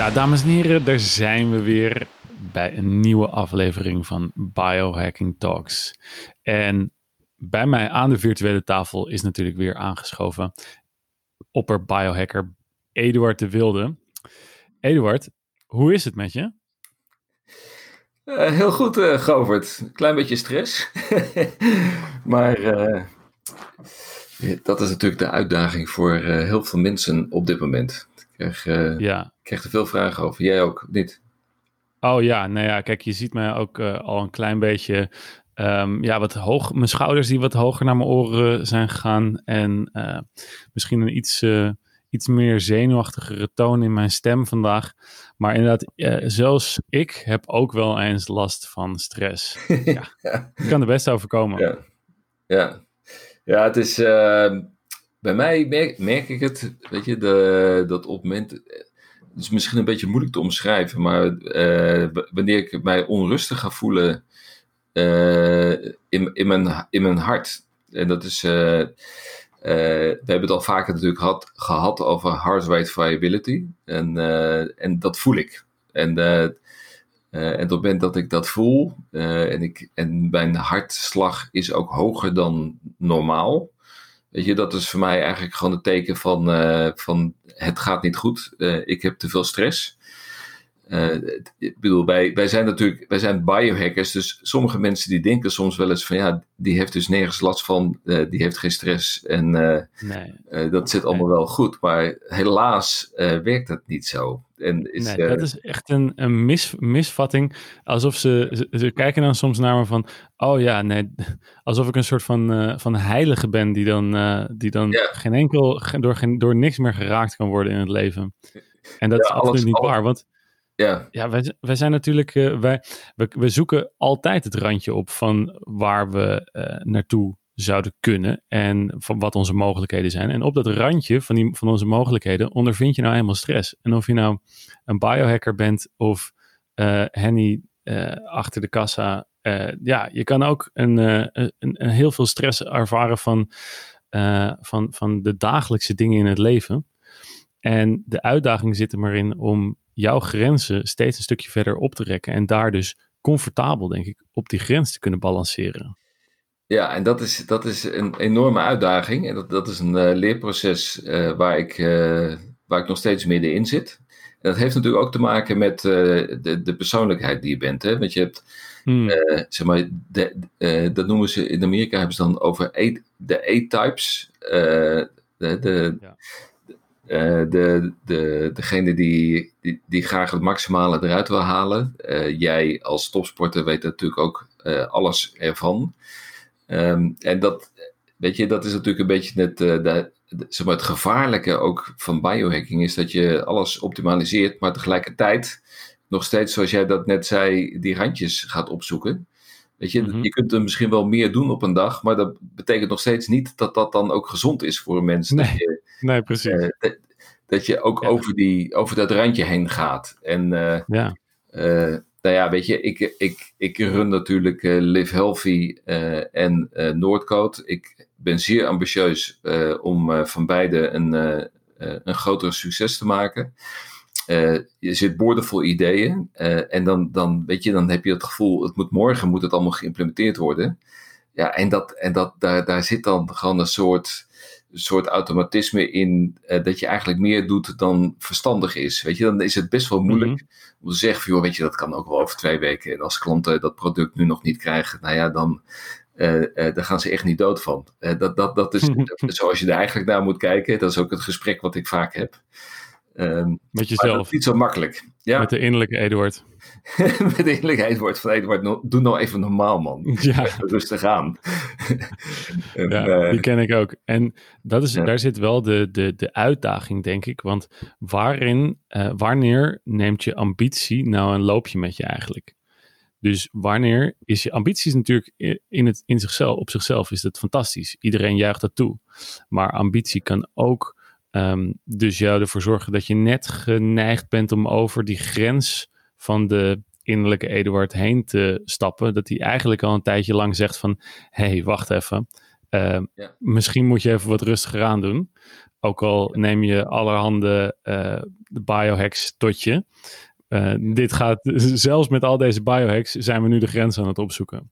Ja, dames en heren, daar zijn we weer bij een nieuwe aflevering van Biohacking Talks. En bij mij aan de virtuele tafel is natuurlijk weer aangeschoven opper biohacker Eduard de Wilde. Eduard, hoe is het met je? Uh, heel goed, uh, Govert. Klein beetje stress. maar uh, dat is natuurlijk de uitdaging voor heel veel mensen op dit moment. Ik krijg, ja. ik krijg er veel vragen over. Jij ook, niet? Oh ja, nou ja, kijk, je ziet mij ook al een klein beetje Um, ja, wat hoog, mijn schouders die wat hoger naar mijn oren zijn gegaan. En uh, misschien een iets, uh, iets meer zenuwachtigere toon in mijn stem vandaag. Maar inderdaad, uh, zelfs ik heb ook wel eens last van stress. ja, Ik kan er best overkomen. Ja, ja. ja het is. Bij mij merk, ik het, weet je, de, dat op het moment. Het is misschien een beetje moeilijk te omschrijven, maar wanneer ik mij onrustig ga voelen uh, in, in, mijn, in mijn hart. En dat is. Uh, we hebben het al vaker natuurlijk had, gehad over heart rate variability. En, en dat voel ik. En, en op het moment dat ik dat voel. en, ik, en mijn hartslag is ook hoger dan normaal. Weet je, dat is voor mij eigenlijk gewoon een teken van, van het gaat niet goed. ik heb te veel stress. Uh, ik bedoel, wij, wij zijn natuurlijk, wij zijn biohackers, dus sommige mensen die denken soms wel eens van ja, die heeft dus nergens last van, die heeft geen stress en nee. dat zit allemaal wel goed. Maar helaas werkt dat niet zo. En is, nee, dat is echt een, een mis, misvatting. Alsof ze, ze, ze, kijken dan soms naar me van, oh ja, nee, alsof ik een soort van, van heilige ben die dan, die dan geen enkel, door, geen, door niks meer geraakt kan worden in het leven. En dat ja, is absoluut alles, niet alles, waar, want ja, ja wij, wij zijn natuurlijk, wij, we, we zoeken altijd het randje op van waar we naartoe zouden kunnen en van wat onze mogelijkheden zijn. En op dat randje van, die, van onze mogelijkheden ondervind je nou helemaal stress. En of je nou een biohacker bent of uh, Henny achter de kassa, ja, je kan ook een, een, een, heel veel stress ervaren van, van, van de dagelijkse dingen in het leven. En de uitdaging zit er maar in om jouw grenzen steeds een stukje verder op te rekken. En daar dus comfortabel, denk ik, op die grens te kunnen balanceren. Ja, en dat is, dat is een enorme uitdaging. En dat, dat is een uh, leerproces uh, waar, ik, uh, waar ik nog steeds middenin zit. En dat heeft natuurlijk ook te maken met de, de persoonlijkheid die je bent. Hè? Want je hebt, hmm. zeg maar, de, dat noemen ze in Amerika, hebben ze dan over de A-types. de, de, ja. De, de, degene die, die, die, graag het maximale eruit wil halen. Jij als topsporter weet natuurlijk ook alles ervan. Um, en dat, weet je, dat is natuurlijk een beetje het, de, zeg maar het gevaarlijke ook van biohacking. Is dat je alles optimaliseert, maar tegelijkertijd nog steeds, zoals jij dat net zei, die randjes gaat opzoeken. Weet je, mm-hmm. je kunt er misschien wel meer doen op een dag, maar dat betekent nog steeds niet dat dat dan ook gezond is voor een mens. Nee, dat je, nee precies. Uh, dat, dat, je ook ja. over, die, over dat randje heen gaat. En uh, ja. Uh, nou ja, weet je, ik, ik, ik run natuurlijk Live Healthy en Noordcoat. Ik ben zeer ambitieus om van beide een, een grotere succes te maken. Uh, je zit boordevol ideeën uh, en dan, dan, weet je, dan heb je het gevoel, het moet morgen moet het allemaal geïmplementeerd worden. Ja, en, dat, en dat, daar, daar zit dan gewoon een soort, soort automatisme in uh, dat je eigenlijk meer doet dan verstandig is. Weet je, dan is het best wel moeilijk mm-hmm. om te zeggen van, joh, weet je, dat kan ook wel over twee weken. En als klanten dat product nu nog niet krijgen, nou ja, dan, uh, uh, daar gaan ze echt niet dood van. Dat, dat, dat is zoals je er eigenlijk naar moet kijken. Dat is ook het gesprek wat ik vaak heb. Um, Met jezelf. niet zo makkelijk. Ja. Met de innerlijke Eduard. Met de innerlijke Eduard van Eduard, no, doe nou even normaal man. Ja. Rustig aan. en, ja, uh, die ken ik ook. En dat is, ja. daar zit wel de, de, de uitdaging, denk ik. Want waarin, uh, wanneer neemt je ambitie nou een loopje met je eigenlijk? Dus wanneer is je ambitie natuurlijk in, het, in zichzelf, op zichzelf is dat fantastisch. Iedereen juicht dat toe. Maar ambitie kan ook Um, dus jou ervoor zorgen dat je net geneigd bent om over die grens van de innerlijke Eduard heen te stappen. Dat hij eigenlijk al een tijdje lang zegt van, hé, hey, wacht even. Uh, Misschien moet je even wat rustiger aan doen. Ook al neem je allerhande uh, biohacks tot je. Uh, dit gaat, zelfs met al deze biohacks zijn we nu de grens aan het opzoeken.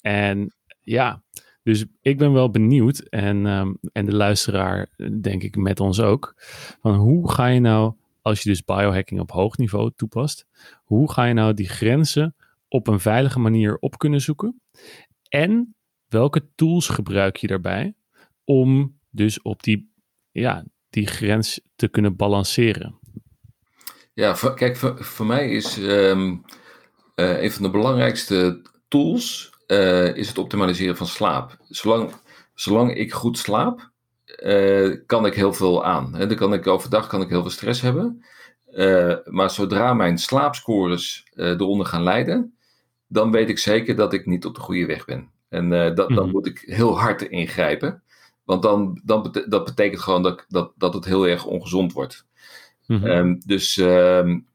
En ja, dus ik ben wel benieuwd en, um, en de luisteraar denk ik met ons ook. Van hoe ga je nou, als je dus biohacking op hoog niveau toepast, hoe ga je nou die grenzen op een veilige manier op kunnen zoeken? En welke tools gebruik je daarbij om dus op die, ja, die grens te kunnen balanceren? Ja, kijk, voor, mij is um, uh, een van de belangrijkste tools uh, is het optimaliseren van slaap. Zolang, zolang ik goed slaap, uh, kan ik heel veel aan. He, dan kan ik overdag kan ik heel veel stress hebben. maar zodra mijn slaapscores eronder gaan leiden, dan weet ik zeker dat ik niet op de goede weg ben. En dat, dan mhm. moet ik heel hard ingrijpen. Want dan, dan dat betekent gewoon dat, dat, dat het heel erg ongezond wordt. Mm -hmm. dus, um,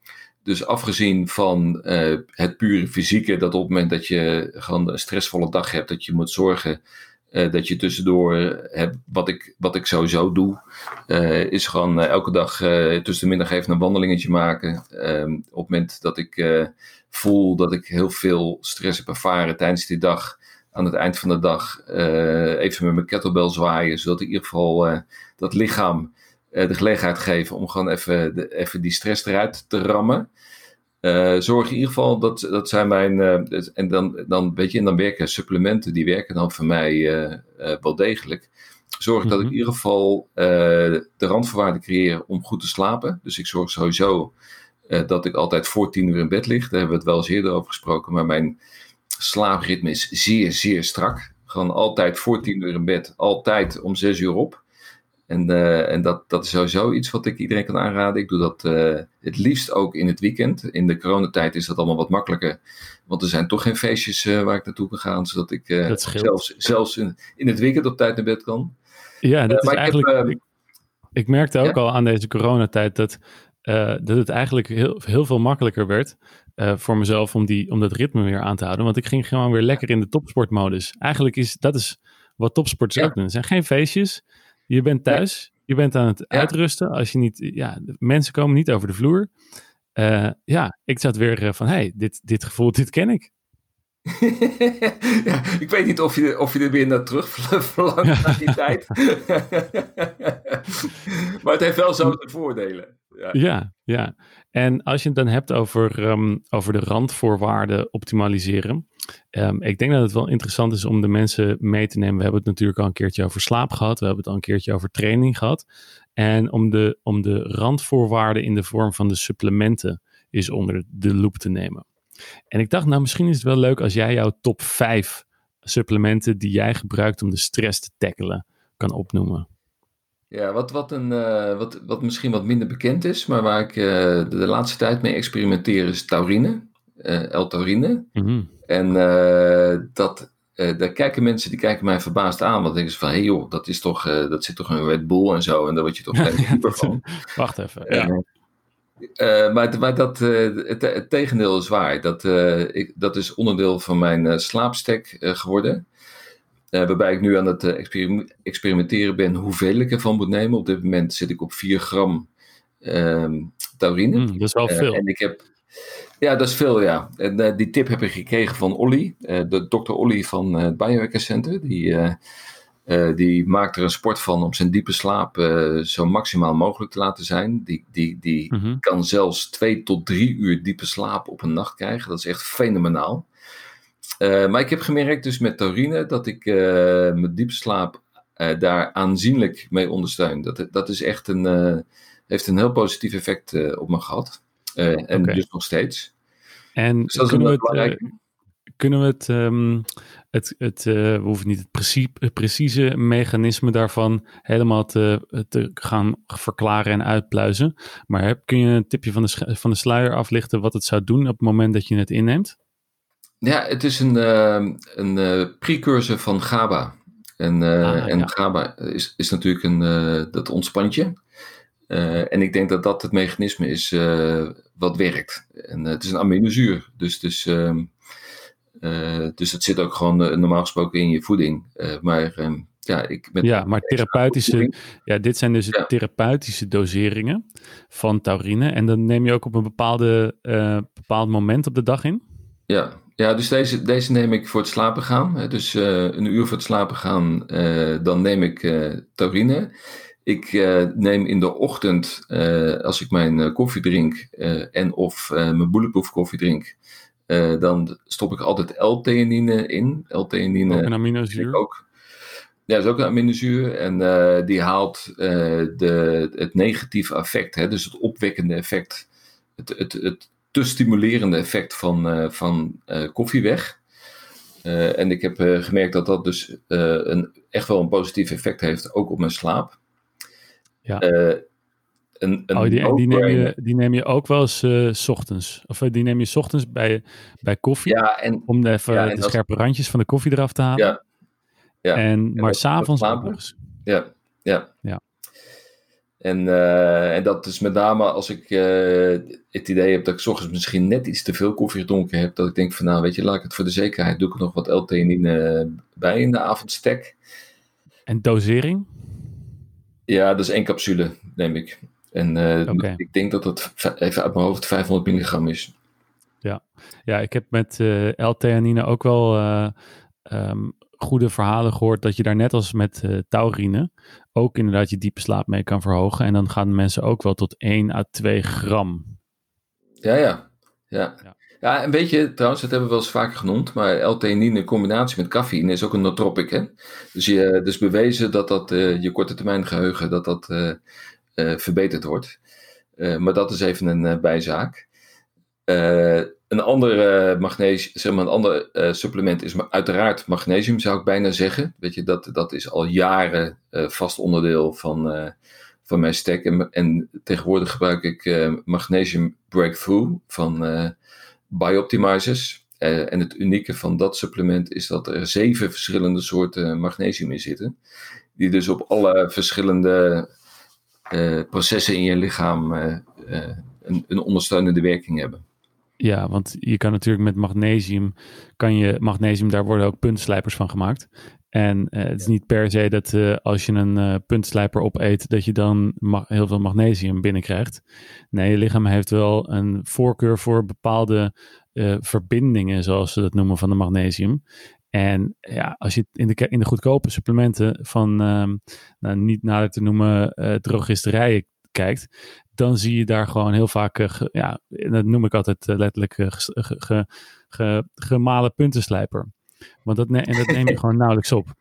dus afgezien van uh, het pure fysieke, dat op het moment dat je gewoon een stressvolle dag hebt, dat je moet zorgen uh, dat je tussendoor hebt, wat ik, wat ik sowieso doe, is gewoon elke dag tussen de middag even een wandelingetje maken. Um, op het moment dat ik voel dat ik heel veel stress heb ervaren tijdens die dag, aan het eind van de dag even met mijn kettlebell zwaaien, zodat in ieder geval dat lichaam de gelegenheid geven om gewoon even, de, even die stress eruit te rammen. Uh, zorg in ieder geval, dat, dat zijn mijn. Uh, en dan, dan, weet je, en dan werken supplementen, die werken dan voor mij wel degelijk. Zorg dat ik in mhm. ieder geval de randvoorwaarden creëer om goed te slapen. Dus ik zorg sowieso dat ik altijd voor tien uur in bed lig. Daar hebben we het wel eens eerder over gesproken. Maar mijn slaapritme is zeer, zeer strak. Gewoon altijd voor tien uur in bed, altijd om zes uur op. En, uh, en dat, dat is sowieso iets wat ik iedereen kan aanraden. Ik doe dat uh, het liefst ook in het weekend. In de coronatijd is dat allemaal wat makkelijker. Want er zijn toch geen feestjes uh, waar ik naartoe kan gaan. Zodat ik zelfs, zelfs in, in het weekend op tijd naar bed kan. Ja, dat is eigenlijk... Heb, ik, ik, merkte ook ja? al aan deze coronatijd dat, dat het eigenlijk heel, heel veel makkelijker werd... voor mezelf om, die, om dat ritme weer aan te houden. Want ik ging gewoon weer lekker in de topsportmodus. Eigenlijk is dat is wat topsporters ook doen. Er zijn geen feestjes... Je bent thuis, je bent aan het uitrusten. Als je niet, ja, mensen komen niet over de vloer. Uh, ja, ik zat weer uh, van, hey, dit, dit gevoel, dit ken ik. ja, ik weet niet of je, of je er weer naar terug verlangt naar die tijd. maar het heeft wel zo de voordelen. Ja. ja, ja. En als je het dan hebt over, um, over de randvoorwaarden optimaliseren. Um, ik denk dat het wel interessant is om de mensen mee te nemen. We hebben het natuurlijk al een keertje over slaap gehad. We hebben het al een keertje over training gehad. En om de, om de randvoorwaarden in de vorm van de supplementen is onder de loep te nemen. En ik dacht, nou misschien is het wel leuk als jij jouw top 5 supplementen die jij gebruikt om de stress te tackelen kan opnoemen. Ja, wat, wat, een, uh, wat, wat misschien wat minder bekend is, maar waar ik uh, de, de, laatste tijd mee experimenteer, is taurine, L-taurine. Mm -hmm. En dat, daar kijken mensen, die kijken mij verbaasd aan, want denken ze van, hé hey joh, dat, is toch, dat zit toch een Red Bull en zo, en daar word je toch geen ja, van. Wacht even, ja. Uh, maar, maar dat, uh, het, het, tegendeel is waar. Dat, uh, ik, dat is onderdeel van mijn slaapstek geworden. waarbij ik nu aan het experimenteren ben hoeveel ik ervan moet nemen. Op dit moment zit ik op 4 gram ehm, taurine. Mm, dat is wel veel. en ik heb, ja, dat is veel, ja. En die tip heb ik gekregen van Olly, de dokter Olly van het Biohacker Center. Die die maakt er een sport van om zijn diepe slaap zo maximaal mogelijk te laten zijn. Die, die, die mm -hmm. kan zelfs twee tot drie uur diepe slaap op een nacht krijgen. Dat is echt fenomenaal. Maar ik heb gemerkt dus met taurine dat ik mijn diepe slaap daar aanzienlijk mee ondersteun. Dat, dat is echt een, heeft een heel positief effect op me gehad. En okay. dus nog steeds. En dus dat is belangrijke kunnen we het, um, het, het uh, we hoeven niet het, het, precieze mechanisme daarvan helemaal te, te gaan verklaren en uitpluizen. Maar heb, kun je een tipje van de, van de sluier aflichten wat het zou doen op het moment dat je het inneemt? Ja, het is een, uh, een precursor van GABA. En, ah, en ja. GABA is, is natuurlijk een, dat ontspant je. En ik denk dat dat het mechanisme is wat werkt. En het is een aminozuur. Dus, dus dus het zit ook gewoon normaal gesproken in je voeding. maar ehm, ja, ik met ja, maar therapeutische, ja, dit zijn dus therapeutische doseringen van taurine. En dan neem je ook op een bepaalde, bepaald moment op de dag in? Ja, ja dus deze, deze neem ik voor het slapen gaan. Dus een uur voor het slapen gaan, dan neem ik taurine. Ik neem in de ochtend, als ik mijn koffie drink en of mijn bulletproof koffie drink, dan stop ik altijd L-theanine in. L-theanine. Ook een aminozuur? Ook. Ja, dat is ook een aminozuur. En die haalt de, het negatieve effect, hè, dus het opwekkende effect, het, het, het te stimulerende effect van, van koffie weg. en ik heb gemerkt dat dat dus een, echt wel een positief effect heeft, ook op mijn slaap. Ja. Een, een oh, die, die, neem je, die neem je ook wel eens uh, s ochtends. Of die neem je s ochtends bij, bij koffie. Ja, en, om even ja, de scherpe randjes van de koffie eraf te halen. Ja, ja. En, maar s'avonds Ja, ja. ja. En, uh, en dat is met name als ik uh, het idee heb dat ik s ochtends misschien net iets te veel koffie gedronken heb. Dat ik denk van nou weet je, laat ik het voor de zekerheid. Doe ik er nog wat L-theanine bij in de avondstek. En dosering? Ja, dat is één capsule, neem ik. En uh, okay. ik denk dat het even uit mijn hoofd 500 milligram is. Ja, ja ik heb met L-theanine ook wel um, goede verhalen gehoord dat je daar net als met uh, taurine ook inderdaad je diepe slaap mee kan verhogen. En dan gaan mensen ook wel tot 1 à 2 gram. Ja, ja. Ja, ja. Ja en weet je, trouwens, dat hebben we wel eens vaker genoemd, maar L-theanine in combinatie met cafeïne is ook een nootropic. Hè? Dus, je, dus bewezen dat dat uh, je korte termijn geheugen dat dat, uh, verbeterd wordt. maar dat is even een bijzaak. Een ander, magnesium, zeg maar een ander supplement is uiteraard magnesium, zou ik bijna zeggen. Weet je, dat, dat is al jaren vast onderdeel van, van mijn stack. En, en, tegenwoordig gebruik ik magnesium breakthrough van Bioptimizers. en het unieke van dat supplement is dat er zeven verschillende soorten magnesium in zitten. Die dus op alle verschillende processen in je lichaam een, een ondersteunende werking hebben. Ja, want je kan natuurlijk met magnesium, kan je magnesium, daar worden ook puntslijpers van gemaakt. En uh, het is niet per se dat uh, als je een uh, puntslijper opeet, dat je dan heel veel magnesium binnenkrijgt. Nee, je lichaam heeft wel een voorkeur voor bepaalde verbindingen, zoals ze dat noemen, van de magnesium. En ja, als je in de, in de goedkope supplementen van, ehm, nou, niet nader te noemen, drogisterijen kijkt, dan zie je daar gewoon heel vaak, ja, dat noem ik altijd letterlijk ge, ge, ge, gemalen puntenslijper. Want dat, en dat neem je gewoon nauwelijks op.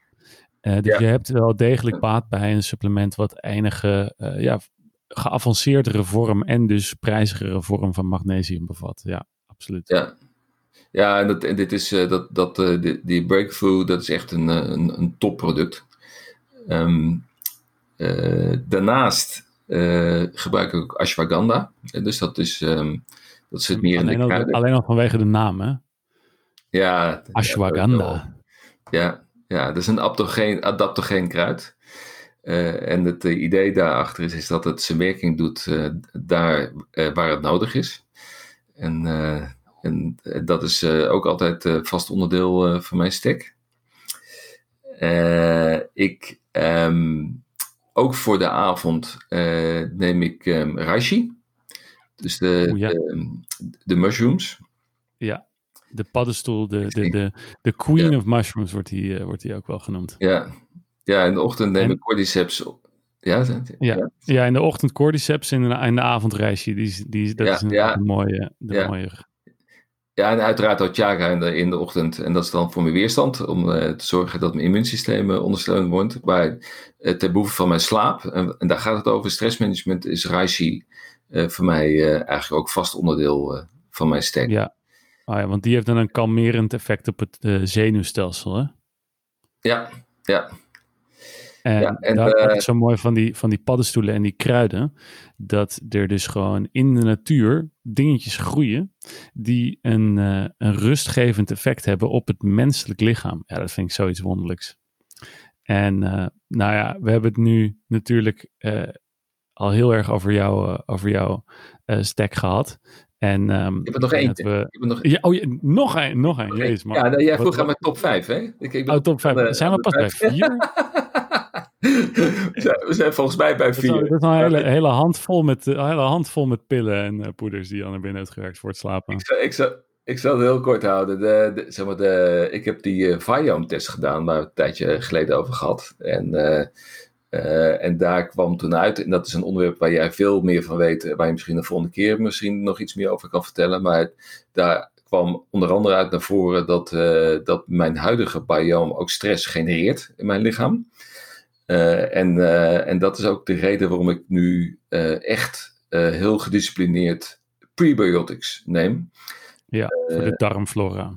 dus ja. je hebt wel degelijk baat bij een supplement wat enige ja, geavanceerdere vorm en dus prijzigere vorm van magnesium bevat. Ja, absoluut. Ja, ja en, dat, en dit is, dat, dat, die, die breakthrough, dat is echt een, een, een topproduct. Um, daarnaast gebruik ik ook ashwagandha. Dus dat is, um, dat zit meer alleen in de kruiden. Alleen al vanwege de naam, hè? Ja. Ashwagandha. Ja, ja, dat is een adaptogeen, adaptogeen kruid. Uh, en het uh, idee daarachter is, is dat het zijn werking doet uh, daar waar het nodig is. En, en dat is ook altijd vast onderdeel van mijn stack. ik um, ook voor de avond neem ik um, reishi. Dus de, ja. de, de, mushrooms. Ja, de paddenstoel, de, de, de, de queen ja. of mushrooms wordt die, uh, wordt die ook wel genoemd. Ja, ja in de ochtend neem en, cordyceps. Ja, ja, ja. ja, in de ochtend cordyceps en in de, in de avond reishi. Die, die, dat ja, is een, ja. mooie, de mooie ja, en uiteraard ook chaga in de, in de ochtend. En dat is dan voor mijn weerstand, om uh, te zorgen dat mijn immuunsysteem uh, ondersteund wordt. Maar uh, ten behoeve van mijn slaap, en, en, daar gaat het over, stressmanagement, is Reishi voor mij eigenlijk ook vast onderdeel van mijn stack. Ja. Oh ja, want die heeft dan een kalmerend effect op het zenuwstelsel, hè? Ja, ja. En, ja, en daar uh, is zo mooi van die, van die paddenstoelen en die kruiden, dat er dus gewoon in de natuur dingetjes groeien die een, uh, een rustgevend effect hebben op het menselijk lichaam. Ja, dat vind ik zoiets wonderlijks. En nou ja, we hebben het nu natuurlijk al heel erg over, jou, over jouw stack gehad. En, um, ik heb er nog eentje. We... Nog... Ja, oh, ja, nog een, nog een. Jezus, man. Ja, nou, jij vroeg aan mijn top 5, hè? Ik, ik oh, top 5. Uh, zijn we pas bij 4? we zijn volgens mij bij 4. Dat is een hele, hele, handvol met, een hele handvol met pillen en uh, poeders die al naar binnen gewerkt voor het slapen. Ik, ik, zal, ik zal het heel kort houden. De, de, zeg maar de, ik heb die uh, Viome-test gedaan, waar we een tijdje geleden over gehad. En uh, uh, en daar kwam toen uit, en dat is een onderwerp waar jij veel meer van weet, waar je misschien de volgende keer misschien nog iets meer over kan vertellen. Maar daar kwam onder andere uit naar voren dat, uh, dat mijn huidige biome ook stress genereert in mijn lichaam. Uh, en, en dat is ook de reden waarom ik nu echt heel gedisciplineerd prebiotics neem. Ja, voor de darmflora.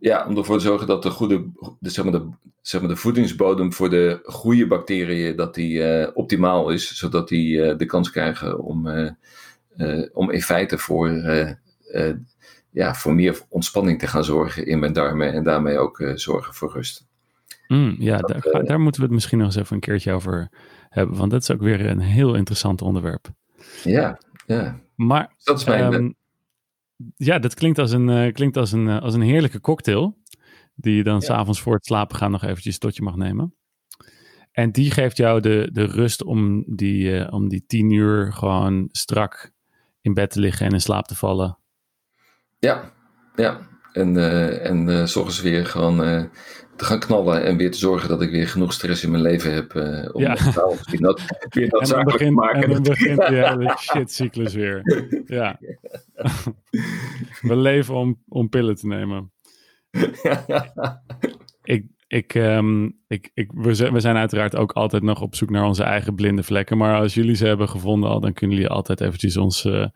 Ja, om ervoor te zorgen dat de goede, de, zeg maar de, zeg maar de voedingsbodem voor de goede bacteriën, dat die uh, optimaal is, zodat die uh, de kans krijgen om, uh, om in feite voor, ja, voor meer ontspanning te gaan zorgen in mijn darmen en daarmee ook zorgen voor rust. Mm, ja, dat, daar, daar, moeten we het misschien nog eens even een keertje over hebben, want dat is ook weer een heel interessant onderwerp. Ja, ja. Maar dat is mijn, um, ja, dat klinkt als een, uh, klinkt als een, uh, als een heerlijke cocktail. Die je dan ja. s'avonds voor het slapen gaan nog eventjes tot je mag nemen. En die geeft jou de, de rust om die, uh, om die tien uur gewoon strak in bed te liggen en in slaap te vallen. Ja, ja. En, en weer gewoon te gaan knallen en weer te zorgen dat ik weer genoeg stress in mijn leven heb uh, om ja. misschien dat, weer dat en begint, te maken. En dan begint die hele shitcyclus weer. Ja. We leven om, om pillen te nemen. ik, ik, um, ik, ik, we, zijn, we zijn uiteraard ook altijd nog op zoek naar onze eigen blinde vlekken. Maar als jullie ze hebben gevonden al, dan kunnen jullie altijd eventjes ons uh,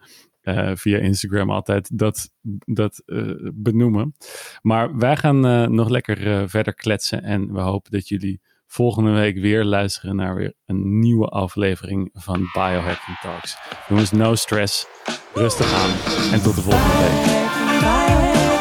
uh, via Instagram altijd dat, dat uh, benoemen. Maar wij gaan nog lekker verder kletsen en we hopen dat jullie volgende week weer luisteren naar weer een nieuwe aflevering van Biohacking Talks. Jongens, no stress, rustig aan en tot de volgende week.